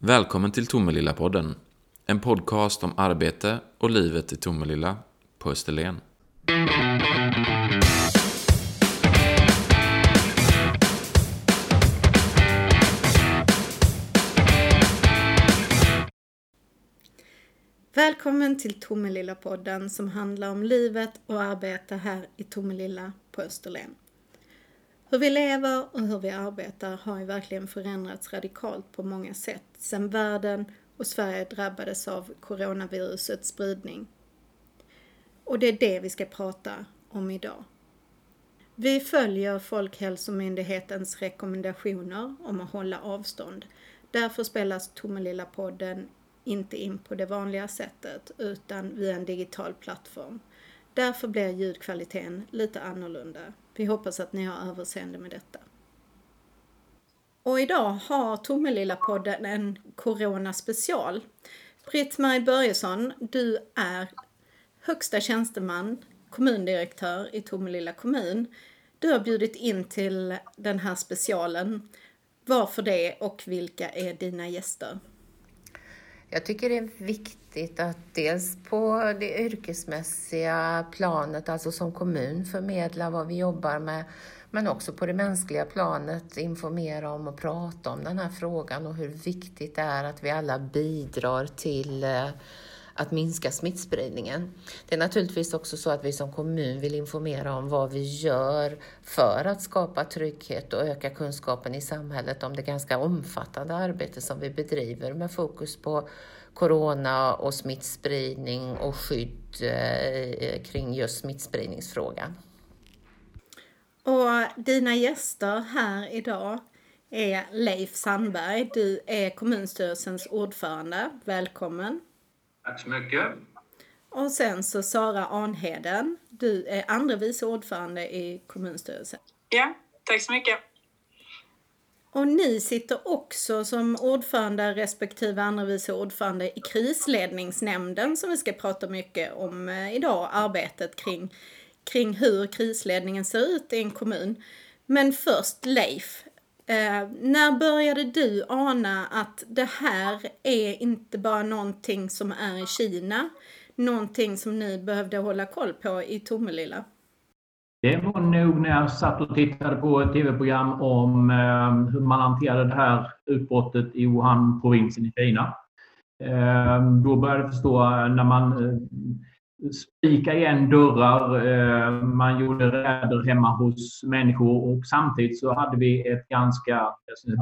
Välkommen till Tomelilla-podden. En podcast om arbete och livet i Tomelilla på Österlen. Välkommen till Tomelilla-podden som handlar om livet och arbete här i Tomelilla på Österlen. Hur vi lever och hur vi arbetar har ju verkligen förändrats radikalt på många sätt sedan världen och Sverige drabbades av coronavirusets spridning. Och det är det vi ska prata om idag. Vi följer Folkhälsomyndighetens rekommendationer om att hålla avstånd. Därför spelas Tomelilla-podden inte in på det vanliga sättet utan via en digital plattform. Därför blir ljudkvaliteten lite annorlunda. Vi hoppas att ni har överseende med detta. Och idag har Tomelilla-podden en Corona special. Britt-Marie Börjesson, du är högsta tjänsteman, kommundirektör i Tomelilla kommun. Du har bjudit in till den här specialen. Varför det och vilka är dina gäster? Jag tycker det är viktigt att dels på det yrkesmässiga planet, alltså som kommun, förmedla vad vi jobbar med, men också på det mänskliga planet informera om och prata om den här frågan och hur viktigt det är att vi alla bidrar till eh, att minska smittspridningen. Det är naturligtvis också så att vi som kommun vill informera om vad vi gör för att skapa trygghet och öka kunskapen i samhället om det ganska omfattande arbete som vi bedriver med fokus på corona och smittspridning och skydd eh, kring just smittspridningsfrågan. Och dina gäster här idag är Leif Sandberg. Du är kommunstyrelsens ordförande. Välkommen! Tack så mycket. Och sen så Sara Arnheden. Du är andra vice ordförande i kommunstyrelsen. Ja, tack så mycket. Och ni sitter också som ordförande respektive andra vice ordförande i krisledningsnämnden som vi ska prata mycket om eh, idag, arbetet kring, kring hur krisledningen ser ut i en kommun. Men först Leif, Eh, när började du ana att det här är inte bara någonting som är i Kina, någonting som ni behövde hålla koll på i Tomelilla? Det var nog när jag satt och tittade på ett tv-program om eh, hur man hanterade det här utbrottet i Wuhan-provinsen i Kina. Eh, då började jag förstå när man eh, spika igen dörrar, eh, man gjorde räder hemma hos människor och samtidigt så hade vi ett ganska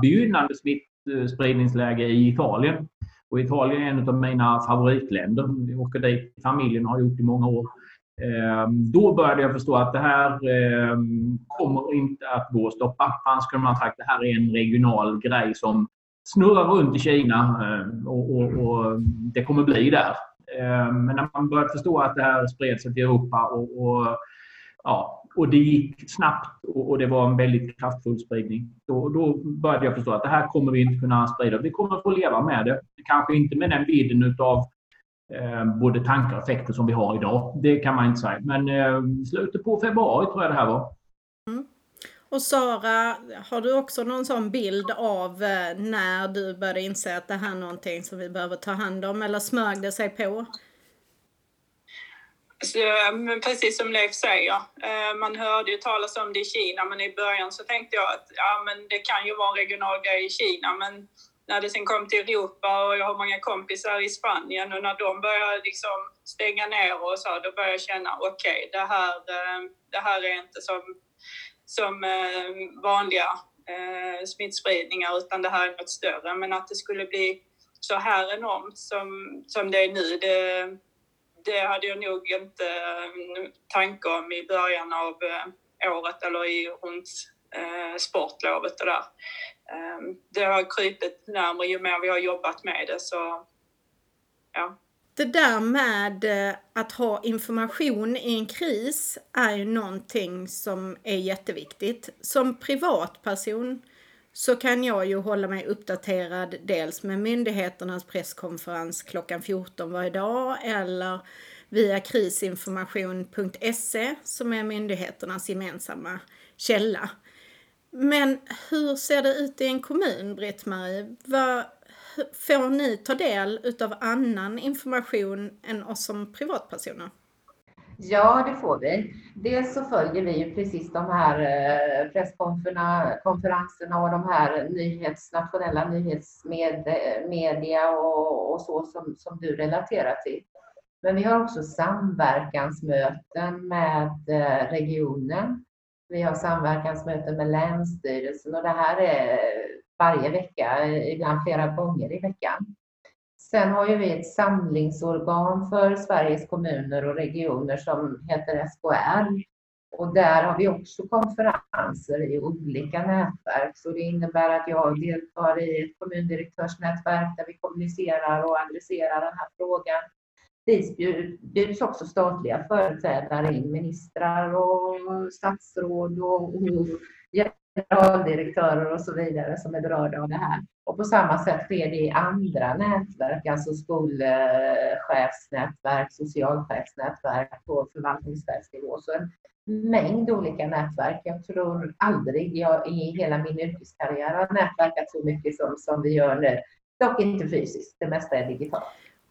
begynnande smittspridningsläge i Italien. Och Italien är en av mina favoritländer. Vi åker dit familjen och har gjort i många år. Ehm, då började jag förstå att det här ehm, kommer inte att gå att stoppa. Annars kunde man sagt att det här är en regional grej som snurrar runt i Kina eh, och, och, och det kommer bli där. Eh, men när man började förstå att det här spred sig till Europa och, och, ja, och det gick snabbt och, och, det var en väldigt kraftfull spridning. Då, då började jag förstå att det här kommer vi inte kunna sprida. Vi kommer att få leva med det. Kanske inte med den vidden av eh, både tankar och effekter som vi har idag. Det kan man inte säga. Men eh, slutet på februari tror jag det här var. Och Sara, har du också någon sån bild av eh, när du började inse att det här är någonting som vi behöver ta hand om eller smög det sig på? Alltså, så, precis som Leif säger, eh, man hörde ju talas om det i Kina men i början så tänkte jag att ja, men det kan ju vara en regional grej i Kina men när det sen kom till Europa och jag har många kompisar i Spanien och när de började liksom stänga ner och så, då började jag känna okej, okay, det, här, eh, det här är inte som som eh, vanliga eh, smittspridningar utan det här är något större. Men att det skulle bli så här enormt som, som det är nu, det, det hade jag nog inte eh, tanke om i början av eh, året eller i runt eh, sportlovet och där. Det har krypit närmare ju mer vi har jobbat med det så ja. Det där med eh, att ha information i en kris är ju någonting som är jätteviktigt. Som privatperson så kan jag ju hålla mig uppdaterad dels med myndigheternas presskonferens klockan 14 varje dag eller via krisinformation.se som är myndigheternas gemensamma källa. Men hur ser det ut i en kommun, Britt-Marie? Får ni ta del utav annan information än oss som privatpersoner? Ja, det får vi. Dels så följer vi ju precis de här eh, presskonferenserna och de här nyhets, nationella nyhetsmedia och, och så som, som du relaterar till. Men vi har också samverkansmöten med eh, regionen. Vi har samverkansmöten med Länsstyrelsen och det här är varje vecka, ibland flera gånger i veckan. Sen har ju vi ett samlingsorgan för Sveriges kommuner och regioner som heter SKR. Och där har vi också konferenser i olika nätverk. Så det innebär att jag deltar i ett kommundirektörsnätverk där vi kommunicerar och adresserar den här frågan. Dit bjuds också statliga företrädare in, ministrar och statsråd och generaldirektörer och så vidare som är berörda av det här. Och på samma sätt sker det i andra nätverk, alltså skolchefsnätverk, socialchefsnätverk på förvaltningschefsnivå. Så en mängd olika nätverk. Jag tror aldrig jag i hela min yrkeskarriär har nätverkat så mycket som, som vi gör nu. Dock inte fysiskt, det mesta är digitalt.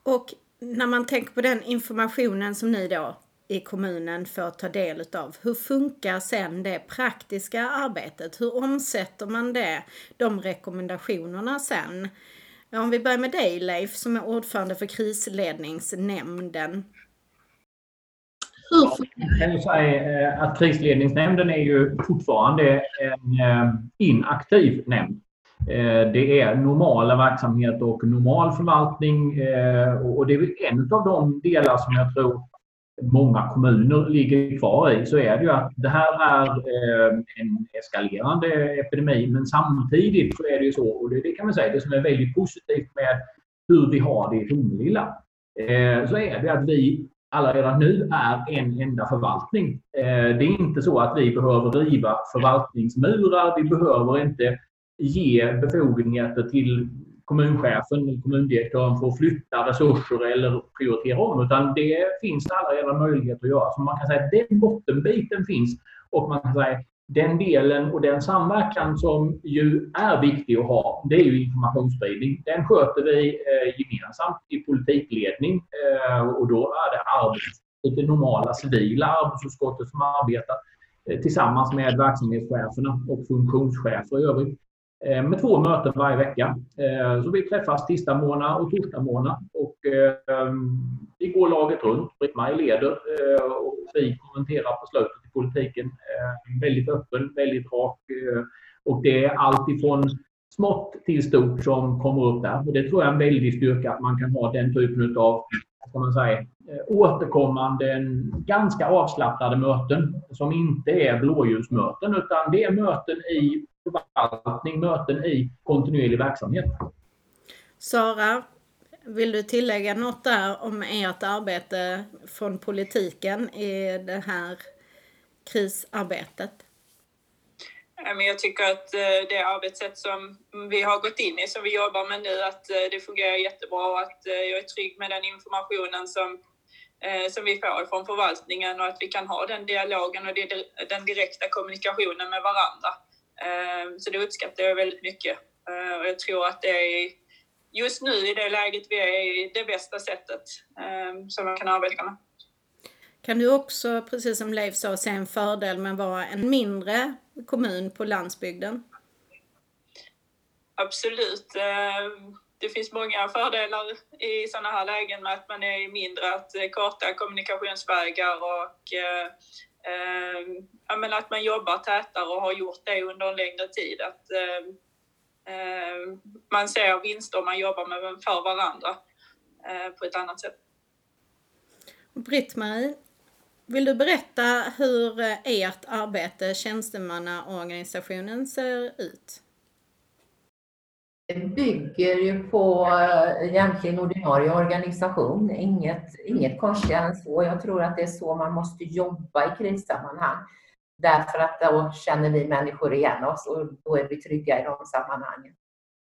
Och när man tänker på den informationen som ni då i kommunen får ta del utav. Hur funkar sen det praktiska arbetet? Hur omsätter man det, de rekommendationerna sen? Om vi börjar med dig Leif som är ordförande för krisledningsnämnden. Hur jag kan säga eh, att krisledningsnämnden är ju fortfarande en eh, inaktiv nämnd. Eh, det är normala verksamheter och normal förvaltning och det är en av de delar som jag tror många kommuner ligger kvar i så är det ju att det här är eh, en eskalerande epidemi men samtidigt så är det ju så, och det, kan man säga, det som är väldigt positivt med hur vi har det i Tomelilla, eh, så är det att vi alla redan nu är en enda förvaltning. Eh, det är inte så att vi behöver riva förvaltningsmurar, vi behöver inte ge befogenheter till kommunchefen, kommundirektören får flytta resurser eller prioritera om, utan det finns alla redan möjligheter att göra. Så man kan säga att den bottenbiten finns och man kan säga den delen och den samverkan som ju är viktig att ha, det är ju informationsspridning. Den sköter vi eh, gemensamt i politikledning eh, och då är det arbets, det normala civila arbetsutskottet som arbetar eh, tillsammans med verksamhetscheferna och funktionschefer i övrigt. Eh, med två möten varje vecka. Eh, så vi träffas tisdag månad och torsdag månad. Och eh, vi går laget runt. Britt-Marie leder och vi kommenterar på slutet i politiken. Väldigt öppen, väldigt rak. Och det är allt ifrån smått till stort som kommer upp där. Och det tror jag är en väldig styrka att man kan ha den typen av man säga, återkommande, ganska avslappnade möten som inte är blåljusmöten utan det är möten i förvaltning, möten i kontinuerlig verksamhet. Sara, vill du tillägga något där om ert arbete från politiken i det här krisarbetet? Jag tycker att eh, det arbetssätt som vi har gått in i, som vi jobbar med nu, att eh, det fungerar jättebra och att eh, jag är trygg med den informationen som, som vi får från förvaltningen och att vi kan ha den dialogen och den direkta kommunikationen med varandra. Ehm, så det uppskattar jag väldigt mycket. Ehm, och jag tror att det är just nu i det läget vi är det bästa sättet ehm, som man kan arbeta med. Kan du också, precis som Leif sa, se en fördel med att vara en mindre kommun på landsbygden? Absolut. Det finns många fördelar i sådana här lägen med att man är mindre, att korta kommunikationsvägar och eh, men att man jobbar tätare och har gjort det under en längre tid. Att eh, eh man ser vinster om man jobbar med, för varandra eh, på ett annat sätt. Britt-Marie, vill du berätta hur eh, ert arbete, tjänstemannaorganisationen, ser ut? Det bygger ju på eh, egentligen ordinarie organisation, inget, inget konstigare än så. Jag tror att det är så man måste jobba i krissammanhang. Därför att då känner vi människor igen oss och då är vi trygga i de sammanhangen.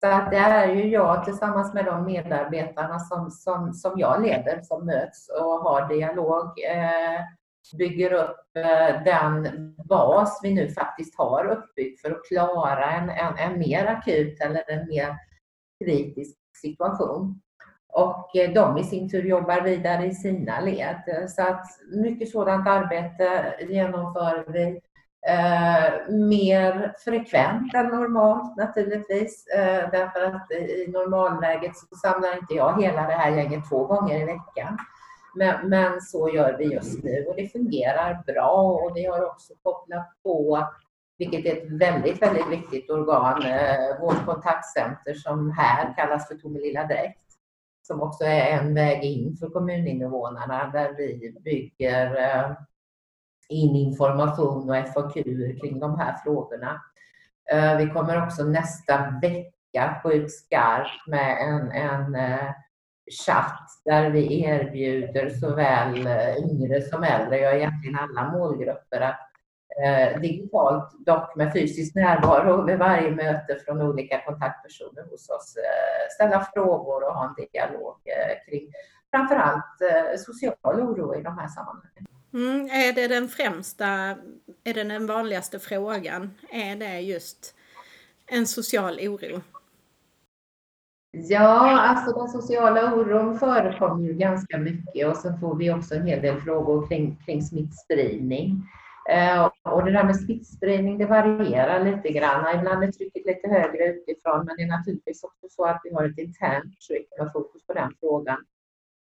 Så att det är ju jag tillsammans med de medarbetarna som, som, som jag leder som möts och har dialog, eh, bygger upp eh, den bas vi nu faktiskt har uppbyggd för att klara en, en, en mer akut eller en mer kritisk situation. Och eh, de i sin tur jobbar vidare i sina led. Så att mycket sådant arbete genomför vi Eh, mer frekvent än normalt naturligtvis. Eh, därför att i normalläget så samlar inte jag hela det här gänget två gånger i veckan. Men, men, så gör vi just nu och det fungerar bra och vi har också kopplat på, vilket är ett väldigt, väldigt viktigt organ, eh, vårt kontaktcenter som här kallas för Tomelilla Direkt som också är en väg in för kommuninvånarna där vi bygger eh, in information och FAQ kring de här frågorna. Eh, vi kommer också nästa vecka gå ut skarpt med en, en eh, chatt där vi erbjuder såväl eh, yngre som äldre, ja egentligen alla målgrupper, att eh, digitalt, dock med fysisk närvaro vid varje möte från olika kontaktpersoner hos oss, eh, ställa frågor och ha en dialog eh, kring framförallt eh, social oro i de här sammanhangen. Mm, är det den främsta, är det den vanligaste frågan? Är det just en social oro? Ja, alltså den sociala oron förekommer ju ganska mycket och sen får vi också en hel del frågor kring, kring smittspridning. Eh, och det där med smittspridning, det varierar lite grann. Ibland är trycket lite högre utifrån, men det är naturligtvis också så att vi har ett internt tryck med fokus på den frågan.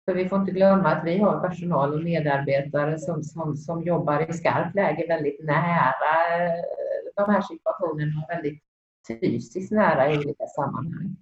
För vi får inte glömma att vi har personal och medarbetare som, som, som jobbar i skarpt läge väldigt nära de här situationerna och väldigt fysiskt nära i olika sammanhang.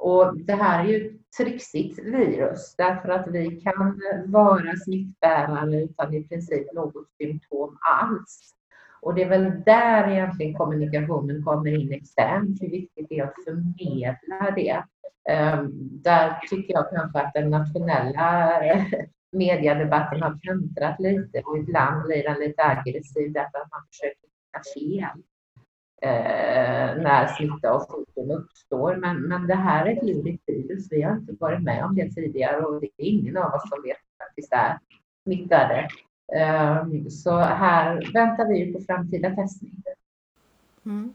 Och det här är ju ett trixigt virus därför att vi kan vara smittbärare utan i princip något symptom alls. Och det är väl där egentligen kommunikationen kommer in externt, hur viktigt det är att förmedla det. Ehm, där tycker jag kanske att den nationella mediedebatten har kantrat lite och ibland blir den lite aggressiv därför att man försöker hitta fel eh, när smitta och sjukdom uppstår. Men, men det här är ett lurigt virus. Vi har inte varit med om det tidigare och det är ingen av oss som vet att faktiskt är smittade. Eh, så här väntar vi på framtida testning. Mm.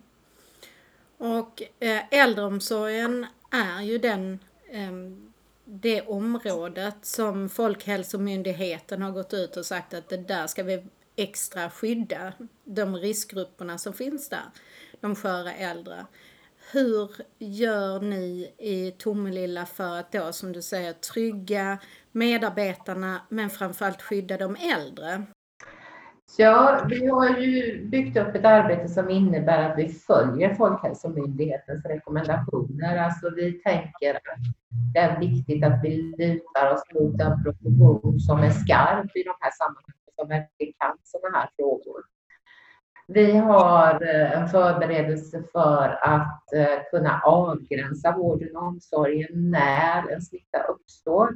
Och eh, äldreomsorgen är ju den, ehm, det området som Folkhälsomyndigheten har gått ut och sagt att det där ska vi extra skydda de riskgrupperna som finns där, de sköra äldre. Hur gör ni i Tomelilla för att då, som du säger, trygga medarbetarna men framförallt skydda de äldre? Ja, vi har ju byggt upp ett arbete som innebär att vi följer Folkhälsomyndighetens rekommendationer. Alltså vi tänker att det är viktigt att vi lutar oss mot en profession som är skarp i de här sammanhangen, som verkligen kan sådana här frågor. Vi har eh, en förberedelse för att eh, kunna avgränsa vården och omsorgen när en smitta uppstår.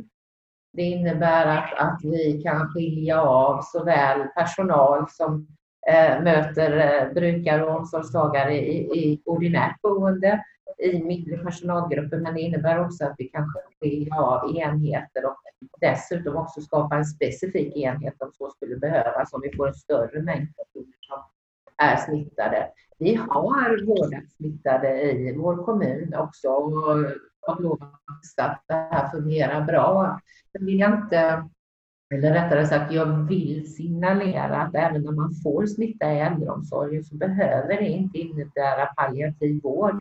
Det innebär att, att vi kan skilja av såväl personal som eh, möter eh, brukare och omsorgstagare i, i ordinärt boende i mindre personalgrupper, men det innebär också att vi kan skilja av enheter och dessutom också skapa en specifik enhet om så skulle behövas om vi får en större mängd personer som är smittade. Vi har vårdat smittade i vår kommun också och har lovat att det här fungerar bra. Men vill jag inte, eller rättare sagt, jag vill signalera att även om man får smitta i äldreomsorgen så behöver det inte innebära palliativ vård.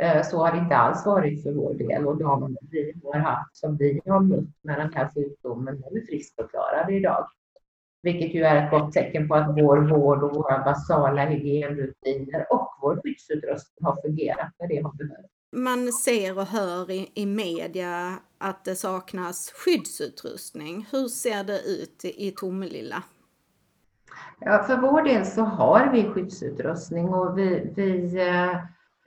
Eh, så har det inte alls varit för vår del och de vi har haft som vi har mött med den här sjukdomen, de är friskförklarade idag. Vilket ju är ett gott tecken på att vår vård och våra basala hygienrutiner och vår skyddsutrustning har fungerat när det har behövts. Man ser och hör i, i media att det saknas skyddsutrustning. Hur ser det ut i, i Tomelilla? Ja, för vår del så har vi skyddsutrustning och vi, vi eh,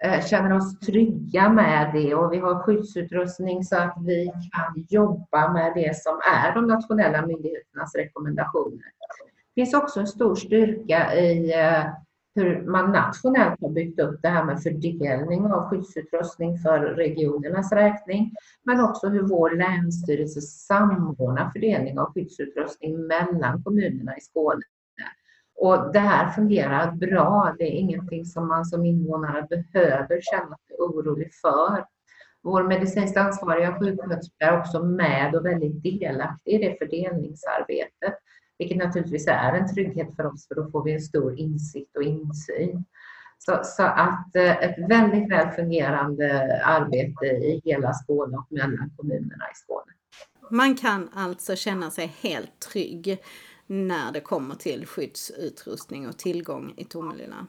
Eh, känner oss trygga med det och vi har skyddsutrustning så att vi kan jobba med det som är de nationella myndigheternas rekommendationer. Det finns också en stor styrka i eh, hur man nationellt har byggt upp det här med fördelning av skyddsutrustning för regionernas räkning, men också hur vår länsstyrelse samordnar fördelning av skyddsutrustning mellan kommunerna i Skåne. Och det här fungerar bra. Det är ingenting som man som invånare behöver känna sig orolig för. vår medicinskt ansvariga sjuksköterska är också med och väldigt delaktig i det fördelningsarbetet, vilket naturligtvis är en trygghet för oss för då får vi en stor insikt och insyn. Så, så, att eh, ett väldigt väl fungerande arbete i hela Skåne och mellan kommunerna i Skåne. Man kan alltså känna sig helt trygg när det kommer till skyddsutrustning och tillgång i Tomelilla?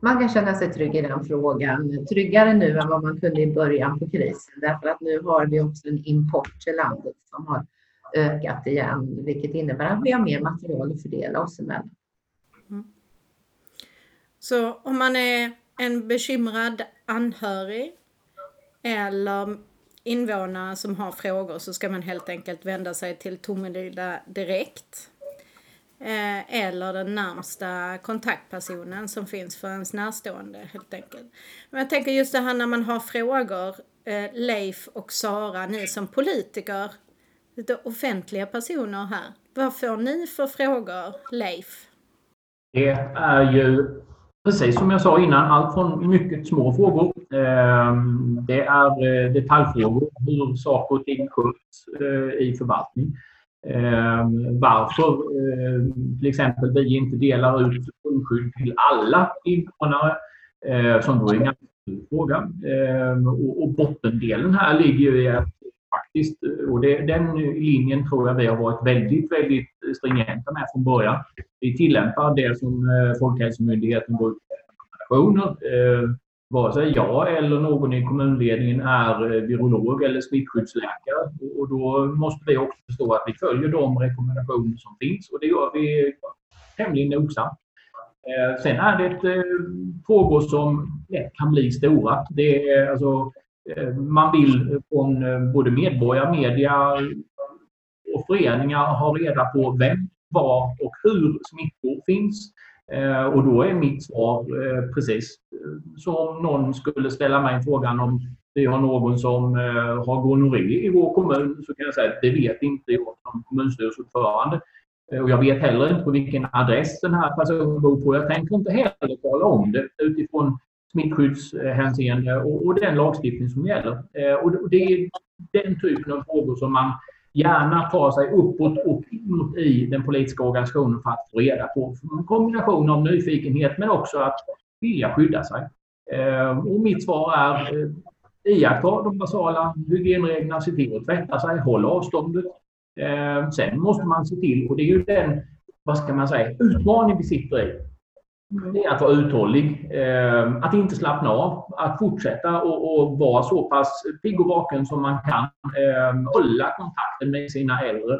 Man kan känna sig trygg i den frågan. Tryggare nu än vad man kunde i början på krisen därför att nu har vi också en import till landet som har ökat igen vilket innebär att vi har mer material att fördela oss emellan. Mm. Så om man är en bekymrad anhörig eller invånare som har frågor så ska man helt enkelt vända sig till Tomelilla direkt. Eh, eller den närmsta kontaktpersonen som finns för ens närstående helt enkelt. Men jag tänker just det här när man har frågor, eh, Leif och Sara, ni som politiker, lite offentliga personer här. Vad får ni för frågor, Leif? Det är ju precis som jag sa innan, allt från mycket små frågor. Ehm, det är eh, detaljfrågor, hur saker och ting sköts eh, i förvaltning. Ehm, varför ehm, till exempel vi inte delar ut grundskydd till alla invånare, eh, som då är en ganska stor fråga. Och bottendelen här ligger i att faktiskt, och det, den linjen tror jag vi har varit väldigt, väldigt stringenta med från början. Vi tillämpar det som eh, Folkhälsomyndigheten går ut med rekommendationer. Eh, vare sig jag eller någon i kommunledningen är eh, virolog eller smittskyddsläkare. Och då måste vi också förstå att vi följer de rekommendationer som finns och det gör vi tämligen nogsamt. Eh, sen är det frågor som lätt kan bli stora. Det är alltså Eh, man vill från eh, både medborgare, media och föreningar ha reda på vem, var och hur smittor finns. Eh, och då är mitt svar precis som om någon skulle ställa mig frågan om vi har någon som har gonorré i vår kommun så kan jag säga att det vet inte jag som kommunstyrelseordförande. Och jag vet heller inte på vilken adress den här personen bor på. Jag tänker inte heller tala om det utifrån smittskyddshänseende och, och den lagstiftning som gäller. Eh, och det är den typen av frågor som man gärna tar sig uppåt och inåt i den politiska organisationen för att få reda på. En kombination av nyfikenhet men också att vilja skydda sig. Eh, och mitt svar är eh, iaktta de basala hygienreglerna, se till att tvätta sig, håll avståndet. Eh, sen måste man se till, och det är ju den vad ska man säga, utmaning vi sitter i Mm. det är att vara uthållig, ehm, att inte slappna av, att fortsätta och, och vara så pass pigg och vaken som man kan. Ehm, hålla kontakten med sina äldre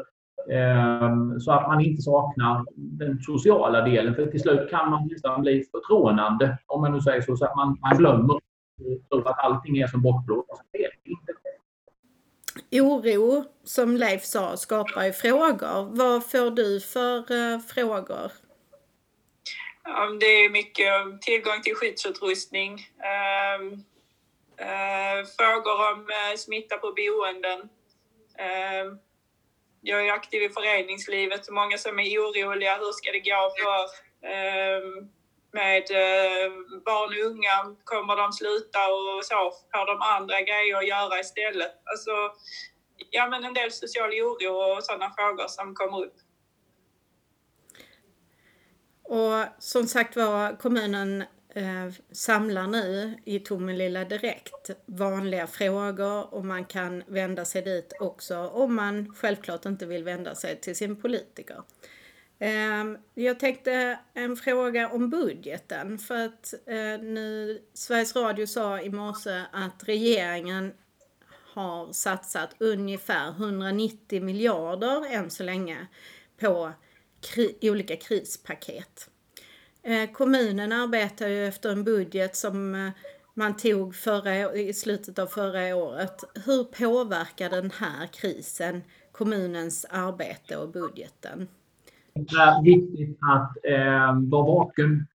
ehm, så att man inte saknar den sociala delen. För till slut kan man nästan bli förtrånande, om man nu säger så, så att man, man glömmer tror att allting är som bortblåst. Alltså, Oro, som Leif sa, skapar ju frågor. Vad får du för eh, frågor? Det är mycket tillgång till skyddsutrustning. Ehm, eh, frågor om eh, smitta på boenden. Ehm, jag är aktiv i föreningslivet och många som är oroliga. Hur ska det gå för ehm, med barn och unga? Kommer de sluta och så? Har de andra grejer att göra istället? Alltså, ja, men en del social oro och sådana frågor som kommer upp. Och som sagt var, kommunen eh, samlar nu i Tomelilla direkt vanliga frågor och man kan vända sig dit också om man självklart inte vill vända sig till sin politiker. Eh, jag tänkte en fråga om budgeten för att eh, nu Sveriges Radio sa i morse att regeringen har satsat ungefär 190 miljarder än så länge på kri olika krispaket. Eh, kommunen arbetar ju efter en budget som eh, man tog förra, i slutet av förra året. Hur påverkar den här krisen kommunens arbete och budgeten? Det är viktigt att eh, vara vaken.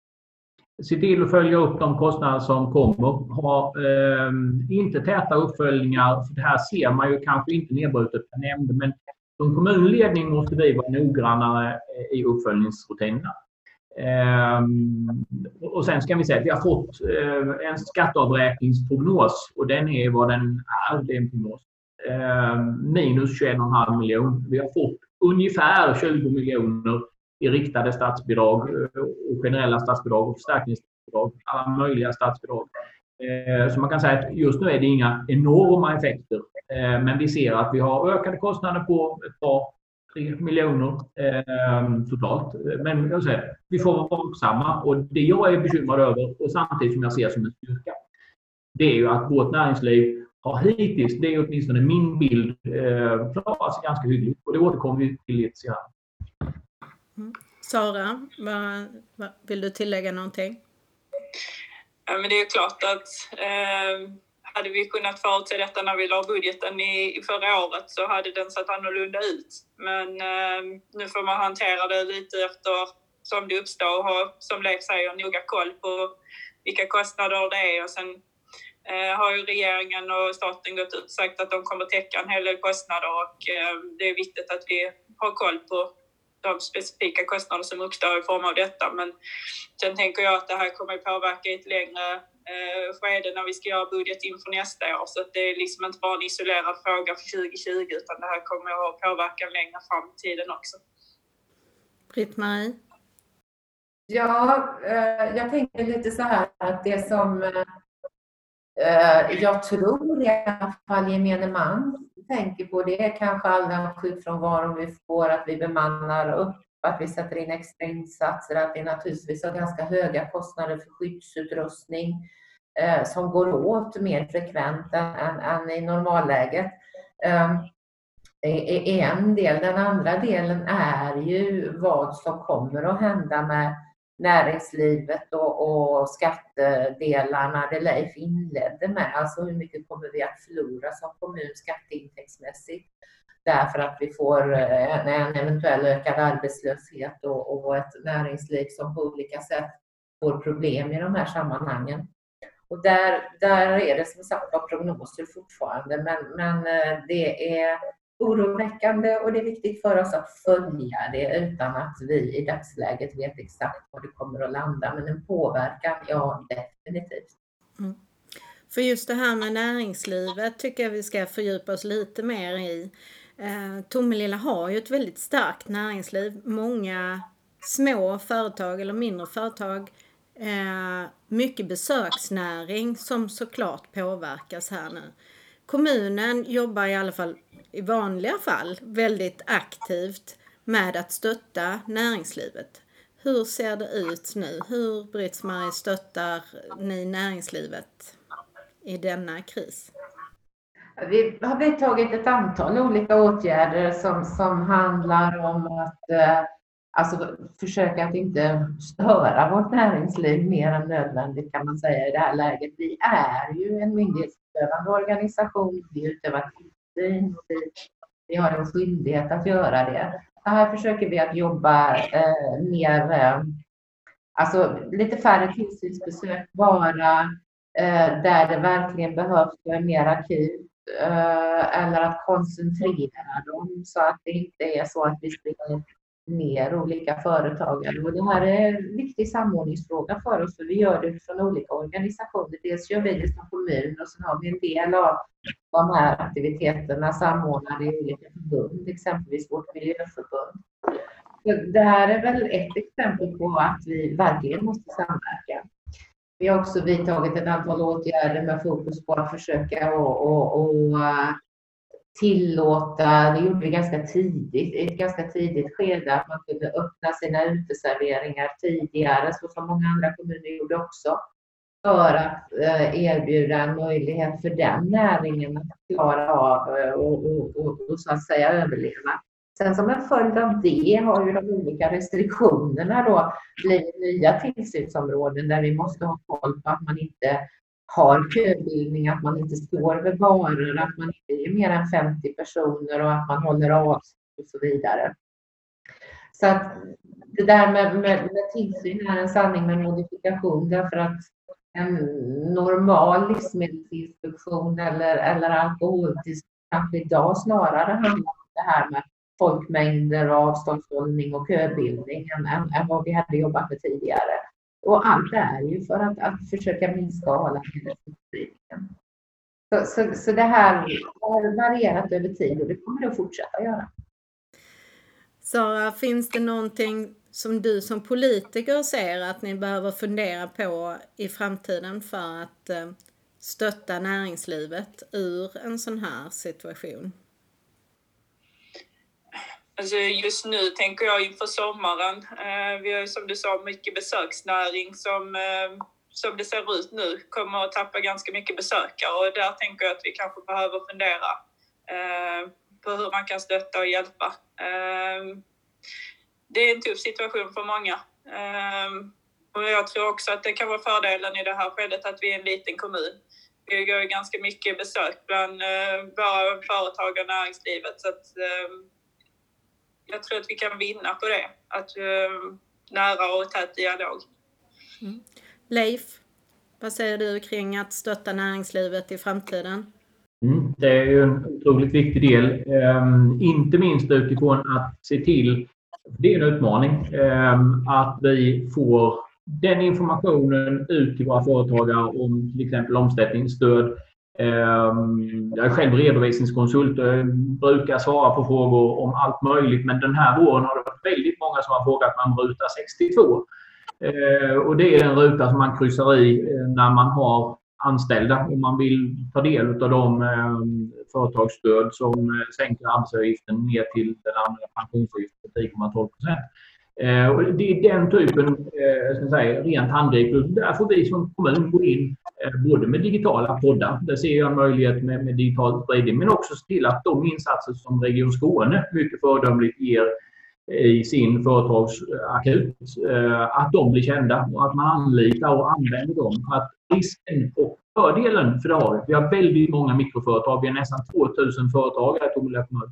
Se till att följa upp de kostnader som kommer. Ha eh, inte täta uppföljningar. För det här ser man ju kanske inte nedbrutet per nämnd, men som kommunledning måste vi vara noggrannare i uppföljningsrutinerna. Ehm, och sen ska vi säga att vi har fått eh, en skatteavräkningsprognos och den är vad den är, det är en prognos. Ehm, minus 21,5 miljoner. Vi har fått ungefär 20 miljoner i riktade statsbidrag eh, och generella statsbidrag och förstärkningsbidrag. Alla möjliga statsbidrag. Eh, så man kan säga att just nu är det inga enorma effekter. Eh, men vi ser att vi har ökade kostnader på ett par 3 miljoner ehm, totalt. Men jag säger, vi får vara vaksamma och det jag är bekymrad över och samtidigt som jag ser som en styrka, det är ju att vårt näringsliv har hittills, det är åtminstone min bild, eh, klarat sig ganska hyggligt. Och det återkommer vi till lite senare. Mm. Sara, vad, vad, vill du tillägga någonting? Ja, men det är klart att eh, hade vi kunnat förutse detta när vi la budgeten i, i förra året så hade den sett annorlunda ut. Men eh, nu får man hantera det lite efter som det uppstår och ha, som Leif säger, noga koll på vilka kostnader det är. Och sen eh, har ju regeringen och staten gått ut och sagt att de kommer täcka en hel del kostnader och eh, det är viktigt att vi har koll på de specifika kostnader som uppstår i form av detta. Men sen tänker jag att det här kommer påverka i ett längre eh, skede när vi ska göra budget inför nästa år. Så det är liksom inte bara en isolerad fråga för 2020 utan det här kommer att påverka längre fram i tiden också. Britt-Marie? Ja, eh, jag tänker lite så här att det som eh, Eh, jag tror i alla fall gemene man tänker på det kanske all den sjukfrånvaron vi får, att vi bemannar upp, att vi sätter in extra insatser, att vi naturligtvis har ganska höga kostnader för skyddsutrustning eh, som går åt mer frekvent än, än, än i normalläget. Eh, är en del. Den andra delen är ju vad som kommer att hända med näringslivet och, och skattedelarna det Leif inledde med. Alltså hur mycket kommer vi att förlora som kommun skatteintäktsmässigt därför att vi får en, en eventuell ökad arbetslöshet och, och, ett näringsliv som på olika sätt får problem i de här sammanhangen. Och där, där är det som sagt var prognoser fortfarande, men, men eh, det är oroväckande och det är viktigt för oss att följa det utan att vi i dagsläget vet exakt var det kommer att landa. Men en påverkan, ja definitivt. Mm. För just det här med näringslivet tycker jag vi ska fördjupa oss lite mer i. Eh, Tomelilla har ju ett väldigt starkt näringsliv. Många små företag eller mindre företag. Eh, mycket besöksnäring som såklart påverkas här nu. Kommunen jobbar i alla fall i vanliga fall väldigt aktivt med att stötta näringslivet. Hur ser det ut nu? Hur, Britt-Marie, stöttar ni näringslivet i denna kris? Vi har vidtagit ett antal olika åtgärder som, som handlar om att eh, alltså, försöka att inte störa vårt näringsliv mer än nödvändigt kan man säga i det här läget. Vi är ju en myndighetsutövande organisation. Vi utövar tillsyn. Vi, vi har en skyldighet att göra det. Så här försöker vi att jobba eh, mer, eh, alltså lite färre tillsynsbesök, bara eh, där det verkligen behövs och är mer akut. Eh, eller att koncentrera dem så att det inte är så att vi springer ner olika företagare. Och det här är en viktig samordningsfråga för oss, för vi gör det utifrån olika organisationer. Dels gör vi det som kommun och sen har vi en del av de här aktiviteterna samordnade i olika förbund, exempelvis vårt miljöförbund. Det här är väl ett exempel på att vi verkligen måste samverka. Vi har också vidtagit ett antal åtgärder med fokus på att försöka och, och, och tillåta, det gjorde vi ganska tidigt, i ett ganska tidigt skede, att man kunde öppna sina uteserveringar tidigare, så som många andra kommuner gjorde också, för att eh, erbjuda en möjlighet för den näringen att klara av eh, och, och, och, och så att säga överleva. Sen som en följd av det har ju de olika restriktionerna då blivit nya tillsynsområden där vi måste ha koll på att man inte har köbildning, att man inte står vid varor, att man inte är mer än 50 personer och att man håller avstånd och så vidare. Så att det där med, med, med tillsyn är en sanning med modifikation därför att en normal livsmedelsinspektion eller, eller alkoholtillsyn kanske idag snarare handlar om det här med folkmängder, avståndshållning och köbildning än, än, än vad vi hade jobbat med tidigare. Och allt det är ju för att, att försöka minska avlandningsspridningen. Så, så, så det här har varierat över tid och det kommer det att fortsätta göra. Sara, finns det någonting som du som politiker ser att ni behöver fundera på i framtiden för att eh, stötta näringslivet ur en sån här situation? Alltså just nu tänker jag inför sommaren. Eh, vi har ju som du sa mycket besöksnäring som, eh, som det ser ut nu kommer att tappa ganska mycket besökare och där tänker jag att vi kanske behöver fundera eh, på hur man kan stötta och hjälpa. Eh, det är en tuff situation för många. Eh, och jag tror också att det kan vara fördelen i det här skedet att vi är en liten kommun. Vi går ju ganska mycket besök bland eh, våra företag och näringslivet så att jag tror att vi kan vinna på det. Att uh, nära och tät dialog. Mm. Leif, vad säger du kring att stötta näringslivet i framtiden? Mm, det är ju en otroligt viktig del, um, inte minst utifrån att se till, det är en utmaning, um, att vi får den informationen ut till våra företagare om till exempel omsättningsstöd, Ehm, jag är själv redovisningskonsult och brukar svara på frågor om allt möjligt. Men den här våren har det varit väldigt många som har frågat om ruta 62. Ehm, och det är en ruta som man kryssar i eh, när man har anställda och man vill ta del av de ehm, företagsstöd som eh, sänker arbetsgivaravgiften ner till den allmänna pensionsavgiften på 10,12 procent. Eh, och det är den typen, eh, ska säga, rent handgripligt. Där får vi som kommun gå in eh, både med digitala poddar, där ser jag en möjlighet med, med digital spridning, men också se till att de insatser som Region Skåne mycket föredömligt ger eh, i sin företagsakut, eh, att de blir kända och att man anlitar och använder dem. Att risken och fördelen, för det har vi, vi har väldigt många mikroföretag, vi har nästan 2000 företagare i Tomelilla kommun.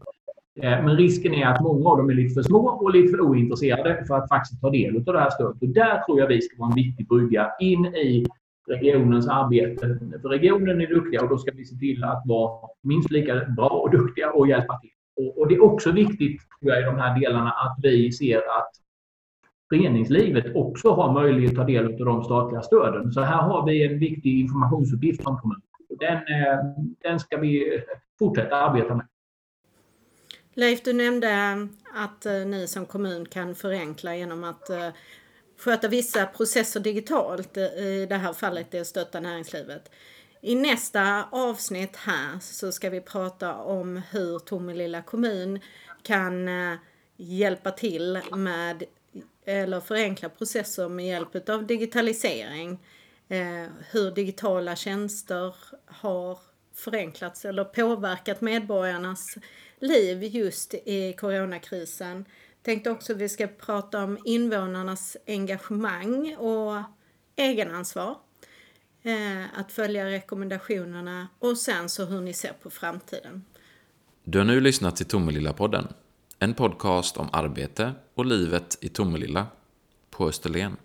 Eh, men risken är att många av dem är lite för små och lite för ointresserade för att faktiskt ta del av det här stödet. Och där tror jag vi ska vara en viktig brygga in i regionens arbete. För regionen är duktiga och då ska vi se till att vara minst lika bra och duktiga och hjälpa till. Och, det är också viktigt tror jag, i de här delarna att vi ser att föreningslivet också har möjlighet att ta del av de statliga stöden. Så här har vi en viktig informationsuppgift som kommun. Den, eh, den ska vi fortsätta arbeta med. Leif, du nämnde eh, att eh, ni som kommun kan förenkla genom att eh, sköta vissa processer digitalt. I det här fallet det stötta näringslivet. I nästa avsnitt här så ska vi prata om hur Tomelilla kommun kan hjälpa till med eller förenkla processer med hjälp av digitalisering. hur digitala tjänster har förenklats eller påverkat medborgarnas liv just i coronakrisen. Tänkte också att vi ska prata om invånarnas engagemang och egenansvar. Eh, att följa rekommendationerna och sen så hur ni ser på framtiden. Du har nu lyssnat till Tomelilla-podden. En podcast om arbete och livet i Tomelilla på Österlen.